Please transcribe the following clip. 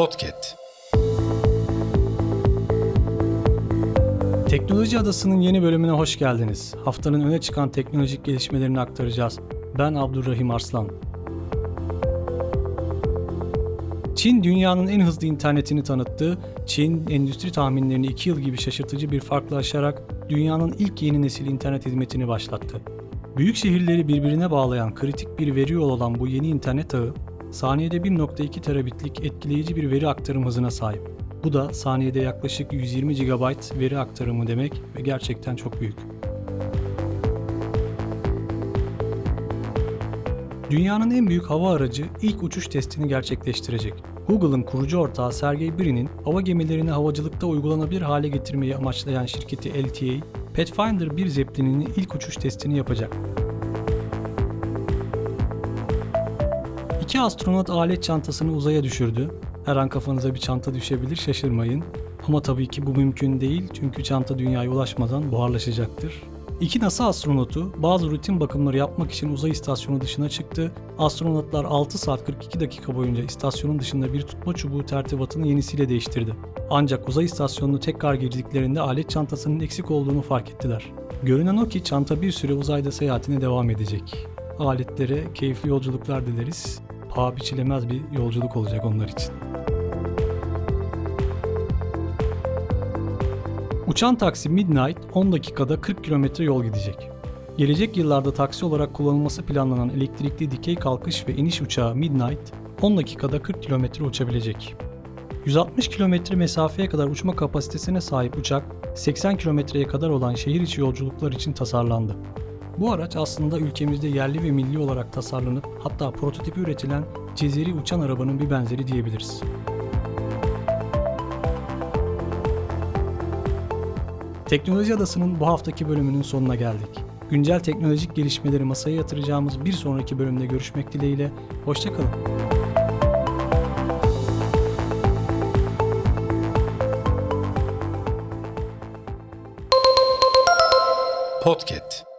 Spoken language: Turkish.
Podcast. Teknoloji Adası'nın yeni bölümüne hoş geldiniz. Haftanın öne çıkan teknolojik gelişmelerini aktaracağız. Ben Abdurrahim Arslan. Çin dünyanın en hızlı internetini tanıttı. Çin endüstri tahminlerini 2 yıl gibi şaşırtıcı bir farkla aşarak dünyanın ilk yeni nesil internet hizmetini başlattı. Büyük şehirleri birbirine bağlayan kritik bir veri yolu olan bu yeni internet ağı, saniyede 1.2 terabitlik etkileyici bir veri aktarım hızına sahip. Bu da saniyede yaklaşık 120 GB veri aktarımı demek ve gerçekten çok büyük. Dünyanın en büyük hava aracı ilk uçuş testini gerçekleştirecek. Google'ın kurucu ortağı Sergey Brin'in hava gemilerini havacılıkta uygulanabilir hale getirmeyi amaçlayan şirketi LTA, Pathfinder 1 Zeppelin'in ilk uçuş testini yapacak. İki astronot alet çantasını uzaya düşürdü. Her an kafanıza bir çanta düşebilir şaşırmayın. Ama tabii ki bu mümkün değil çünkü çanta dünyaya ulaşmadan buharlaşacaktır. İki NASA astronotu bazı rutin bakımları yapmak için uzay istasyonu dışına çıktı. Astronotlar 6 saat 42 dakika boyunca istasyonun dışında bir tutma çubuğu tertibatını yenisiyle değiştirdi. Ancak uzay istasyonunu tekrar girdiklerinde alet çantasının eksik olduğunu fark ettiler. Görünen o ki çanta bir süre uzayda seyahatine devam edecek. Aletlere keyifli yolculuklar dileriz. Paha biçilemez bir yolculuk olacak onlar için. Uçan taksi Midnight 10 dakikada 40 kilometre yol gidecek. Gelecek yıllarda taksi olarak kullanılması planlanan elektrikli dikey kalkış ve iniş uçağı Midnight 10 dakikada 40 kilometre uçabilecek. 160 kilometre mesafeye kadar uçma kapasitesine sahip uçak 80 kilometreye kadar olan şehir içi yolculuklar için tasarlandı. Bu araç aslında ülkemizde yerli ve milli olarak tasarlanıp hatta prototipi üretilen Cezeri uçan arabanın bir benzeri diyebiliriz. Teknoloji Adası'nın bu haftaki bölümünün sonuna geldik. Güncel teknolojik gelişmeleri masaya yatıracağımız bir sonraki bölümde görüşmek dileğiyle. Hoşçakalın. Podcast.